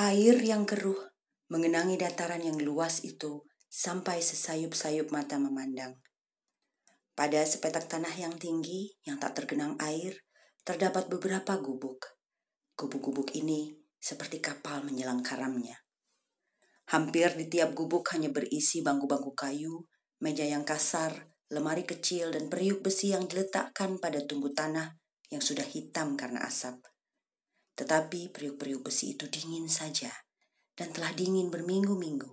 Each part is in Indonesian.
Air yang keruh mengenangi dataran yang luas itu sampai sesayup-sayup mata memandang. Pada sepetak tanah yang tinggi yang tak tergenang air, terdapat beberapa gubuk. Gubuk-gubuk ini seperti kapal menyelang karamnya. Hampir di tiap gubuk hanya berisi bangku-bangku kayu, meja yang kasar, lemari kecil, dan periuk besi yang diletakkan pada tumbuh tanah yang sudah hitam karena asap. Tetapi periuk-periuk besi itu dingin saja dan telah dingin berminggu-minggu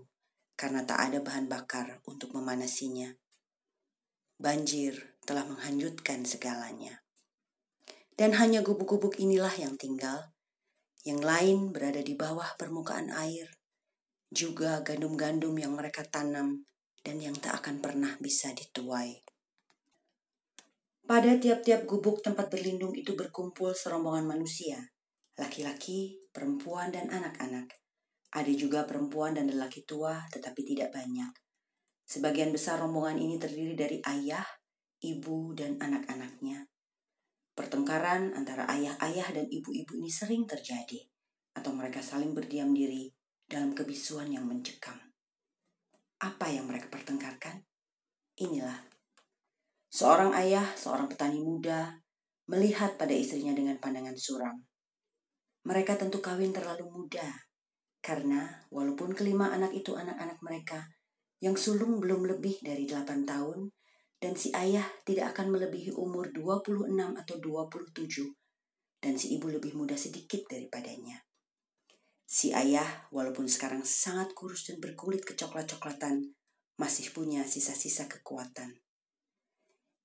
karena tak ada bahan bakar untuk memanasinya. Banjir telah menghanyutkan segalanya. Dan hanya gubuk-gubuk inilah yang tinggal. Yang lain berada di bawah permukaan air. Juga gandum-gandum yang mereka tanam dan yang tak akan pernah bisa dituai. Pada tiap-tiap gubuk tempat berlindung itu berkumpul serombongan manusia laki-laki, perempuan, dan anak-anak. Ada juga perempuan dan lelaki tua, tetapi tidak banyak. Sebagian besar rombongan ini terdiri dari ayah, ibu, dan anak-anaknya. Pertengkaran antara ayah-ayah dan ibu-ibu ini sering terjadi, atau mereka saling berdiam diri dalam kebisuan yang mencekam. Apa yang mereka pertengkarkan? Inilah. Seorang ayah, seorang petani muda, melihat pada istrinya dengan pandangan suram. Mereka tentu kawin terlalu muda, karena walaupun kelima anak itu anak-anak mereka, yang sulung belum lebih dari 8 tahun, dan si ayah tidak akan melebihi umur 26 atau 27, dan si ibu lebih muda sedikit daripadanya. Si ayah, walaupun sekarang sangat kurus dan berkulit kecoklat-coklatan, masih punya sisa-sisa kekuatan.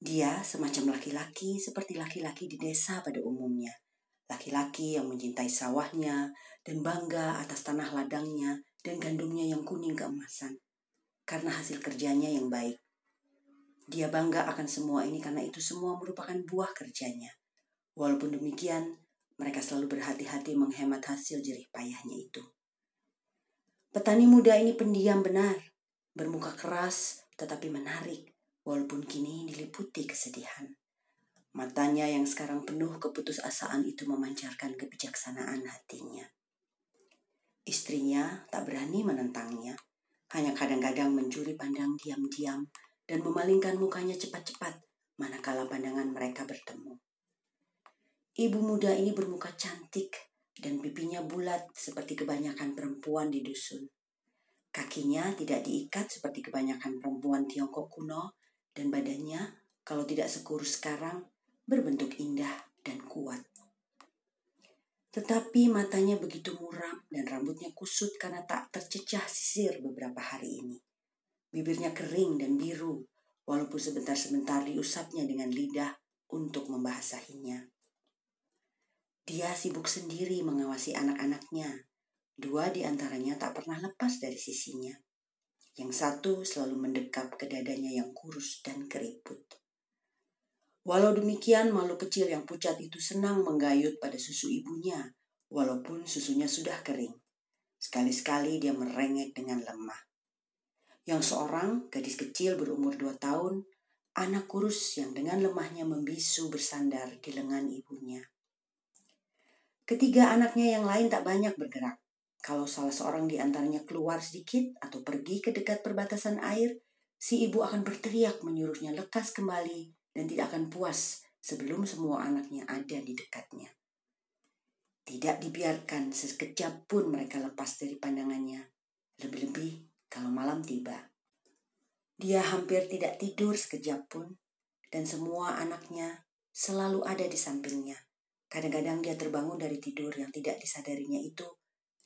Dia semacam laki-laki seperti laki-laki di desa pada umumnya Laki-laki yang mencintai sawahnya dan bangga atas tanah ladangnya dan gandumnya yang kuning keemasan. Karena hasil kerjanya yang baik. Dia bangga akan semua ini karena itu semua merupakan buah kerjanya. Walaupun demikian, mereka selalu berhati-hati menghemat hasil jerih payahnya itu. Petani muda ini pendiam benar, bermuka keras tetapi menarik, walaupun kini diliputi kesedihan. Matanya yang sekarang penuh keputusasaan itu memancarkan kebijaksanaan hatinya. Istrinya tak berani menentangnya, hanya kadang-kadang mencuri pandang diam-diam dan memalingkan mukanya cepat-cepat manakala pandangan mereka bertemu. Ibu muda ini bermuka cantik dan pipinya bulat seperti kebanyakan perempuan di dusun. Kakinya tidak diikat seperti kebanyakan perempuan Tiongkok kuno dan badannya kalau tidak sekurus sekarang berbentuk indah dan kuat. Tetapi matanya begitu muram dan rambutnya kusut karena tak tercecah sisir beberapa hari ini. Bibirnya kering dan biru, walaupun sebentar-sebentar diusapnya dengan lidah untuk membasahinya. Dia sibuk sendiri mengawasi anak-anaknya. Dua di antaranya tak pernah lepas dari sisinya. Yang satu selalu mendekap ke dadanya yang kurus dan keriput. Walau demikian, makhluk kecil yang pucat itu senang menggayut pada susu ibunya, walaupun susunya sudah kering. Sekali-sekali dia merengek dengan lemah. Yang seorang gadis kecil berumur dua tahun, anak kurus yang dengan lemahnya membisu bersandar di lengan ibunya. Ketiga anaknya yang lain tak banyak bergerak. Kalau salah seorang di antaranya keluar sedikit atau pergi ke dekat perbatasan air, si ibu akan berteriak menyuruhnya lekas kembali dan tidak akan puas sebelum semua anaknya ada di dekatnya. Tidak dibiarkan sekejap pun mereka lepas dari pandangannya, lebih-lebih kalau malam tiba. Dia hampir tidak tidur sekejap pun, dan semua anaknya selalu ada di sampingnya. Kadang-kadang dia terbangun dari tidur yang tidak disadarinya itu,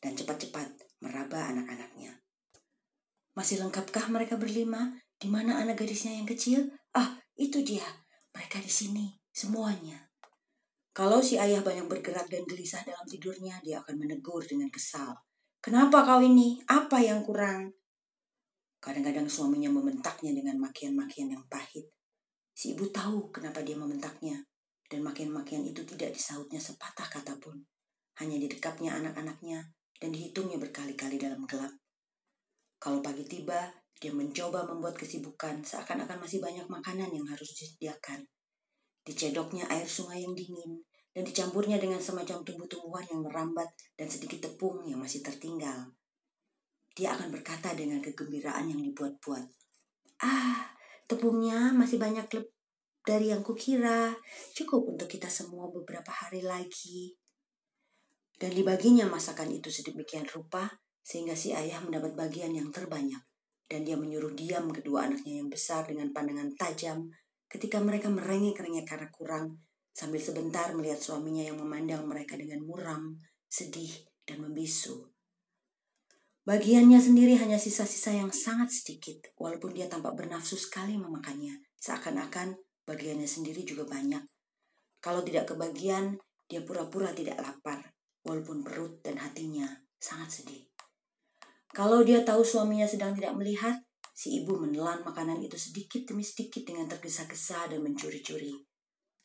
dan cepat-cepat meraba anak-anaknya. Masih lengkapkah mereka berlima? Di mana anak gadisnya yang kecil? Ah, itu dia. Mereka di sini, semuanya. Kalau si ayah banyak bergerak dan gelisah dalam tidurnya, dia akan menegur dengan kesal. Kenapa kau ini? Apa yang kurang? Kadang-kadang suaminya membentaknya dengan makian-makian yang pahit. Si ibu tahu kenapa dia membentaknya, dan makian-makian itu tidak disautnya sepatah kata pun. Hanya didekapnya anak-anaknya dan dihitungnya berkali-kali dalam gelap. Kalau pagi tiba, dia mencoba membuat kesibukan seakan-akan masih banyak makanan yang harus disediakan. Dicedoknya air sungai yang dingin, dan dicampurnya dengan semacam tumbuh-tumbuhan yang merambat dan sedikit tepung yang masih tertinggal. Dia akan berkata dengan kegembiraan yang dibuat-buat. Ah, tepungnya masih banyak dari yang kukira. Cukup untuk kita semua beberapa hari lagi. Dan dibaginya masakan itu sedemikian rupa sehingga si ayah mendapat bagian yang terbanyak. Dan dia menyuruh diam kedua anaknya yang besar dengan pandangan tajam ketika mereka merengek-rengek karena kurang sambil sebentar melihat suaminya yang memandang mereka dengan muram, sedih, dan membisu. Bagiannya sendiri hanya sisa-sisa yang sangat sedikit, walaupun dia tampak bernafsu sekali memakannya, seakan-akan bagiannya sendiri juga banyak. Kalau tidak kebagian, dia pura-pura tidak lapar, walaupun perut dan hatinya sangat sedih. Kalau dia tahu suaminya sedang tidak melihat, si ibu menelan makanan itu sedikit demi sedikit dengan tergesa-gesa dan mencuri-curi.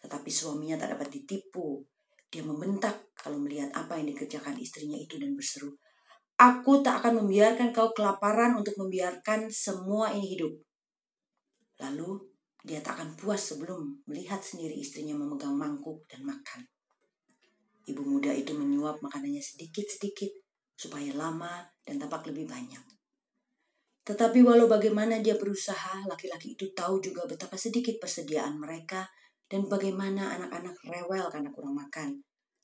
Tetapi suaminya tak dapat ditipu. Dia membentak kalau melihat apa yang dikerjakan istrinya itu dan berseru, Aku tak akan membiarkan kau kelaparan untuk membiarkan semua ini hidup. Lalu dia tak akan puas sebelum melihat sendiri istrinya memegang mangkuk dan makan. Ibu muda itu menyuap makanannya sedikit-sedikit supaya lama dan tampak lebih banyak. Tetapi walau bagaimana dia berusaha, laki-laki itu tahu juga betapa sedikit persediaan mereka dan bagaimana anak-anak rewel karena kurang makan.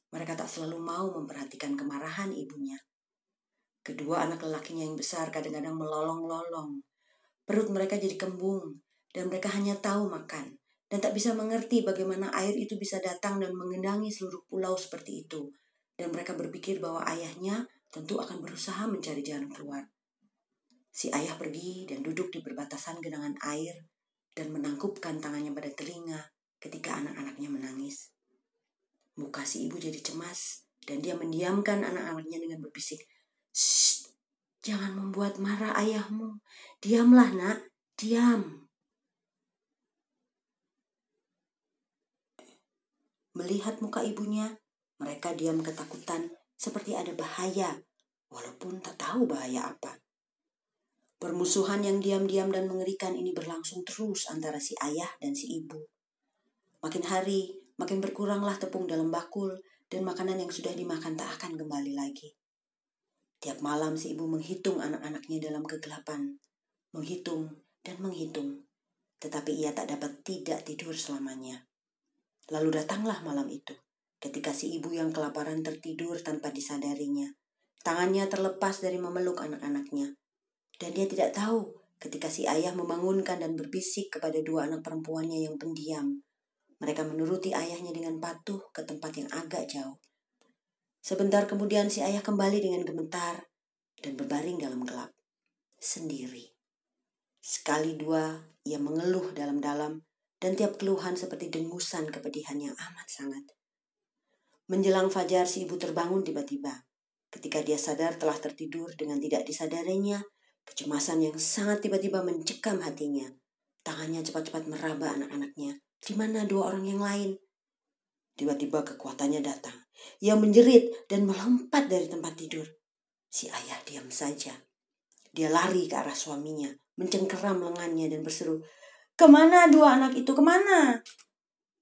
Mereka tak selalu mau memperhatikan kemarahan ibunya. Kedua anak lelakinya yang besar kadang-kadang melolong-lolong. Perut mereka jadi kembung dan mereka hanya tahu makan dan tak bisa mengerti bagaimana air itu bisa datang dan mengendangi seluruh pulau seperti itu. Dan mereka berpikir bahwa ayahnya tentu akan berusaha mencari jalan keluar. Si ayah pergi dan duduk di perbatasan genangan air dan menangkupkan tangannya pada telinga ketika anak-anaknya menangis. Muka si ibu jadi cemas dan dia mendiamkan anak-anaknya dengan berbisik, jangan membuat marah ayahmu. Diamlah nak, diam. Melihat muka ibunya, mereka diam ketakutan seperti ada bahaya, walaupun tak tahu bahaya apa. Permusuhan yang diam-diam dan mengerikan ini berlangsung terus antara si ayah dan si ibu. Makin hari, makin berkuranglah tepung dalam bakul dan makanan yang sudah dimakan tak akan kembali lagi. Tiap malam si ibu menghitung anak-anaknya dalam kegelapan. Menghitung dan menghitung. Tetapi ia tak dapat tidak tidur selamanya. Lalu datanglah malam itu. Ketika si ibu yang kelaparan tertidur tanpa disadarinya. Tangannya terlepas dari memeluk anak-anaknya. Dan dia tidak tahu ketika si ayah membangunkan dan berbisik kepada dua anak perempuannya yang pendiam. Mereka menuruti ayahnya dengan patuh ke tempat yang agak jauh. Sebentar kemudian si ayah kembali dengan gemetar dan berbaring dalam gelap, sendiri. Sekali dua ia mengeluh dalam-dalam dan tiap keluhan seperti dengusan kepedihan yang amat sangat. Menjelang fajar si ibu terbangun tiba-tiba. Ketika dia sadar telah tertidur dengan tidak disadarinya, kecemasan yang sangat tiba-tiba mencekam hatinya. Tangannya cepat-cepat meraba anak-anaknya. Di mana dua orang yang lain? Tiba-tiba kekuatannya datang. Ia menjerit dan melompat dari tempat tidur. Si ayah diam saja. Dia lari ke arah suaminya, mencengkeram lengannya dan berseru, Ke mana dua anak itu, ke mana?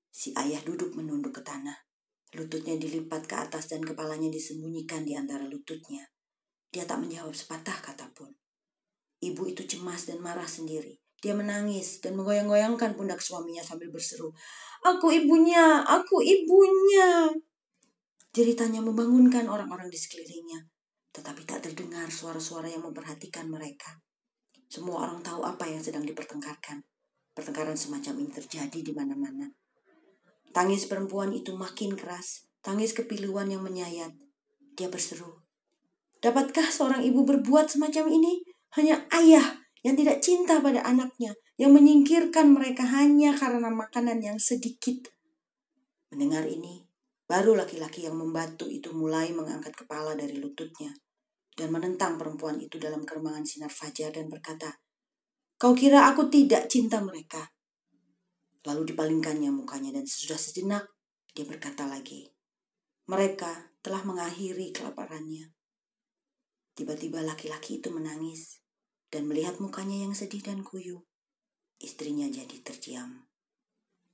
Si ayah duduk menunduk ke tanah. Lututnya dilipat ke atas dan kepalanya disembunyikan di antara lututnya. Dia tak menjawab sepatah kata pun. Ibu itu cemas dan marah sendiri. Dia menangis dan menggoyang-goyangkan pundak suaminya sambil berseru, Aku ibunya, aku ibunya. Jeritanya membangunkan orang-orang di sekelilingnya, tetapi tak terdengar suara-suara yang memperhatikan mereka. Semua orang tahu apa yang sedang dipertengkarkan. Pertengkaran semacam ini terjadi di mana-mana. Tangis perempuan itu makin keras, tangis kepiluan yang menyayat. Dia berseru, Dapatkah seorang ibu berbuat semacam ini? Hanya ayah yang tidak cinta pada anaknya, yang menyingkirkan mereka hanya karena makanan yang sedikit. Mendengar ini, baru laki-laki yang membatu itu mulai mengangkat kepala dari lututnya dan menentang perempuan itu dalam keremangan sinar fajar dan berkata, Kau kira aku tidak cinta mereka? Lalu dipalingkannya mukanya dan sesudah sejenak dia berkata lagi, mereka telah mengakhiri kelaparannya. Tiba-tiba laki-laki itu menangis dan melihat mukanya yang sedih dan kuyu, istrinya jadi terdiam.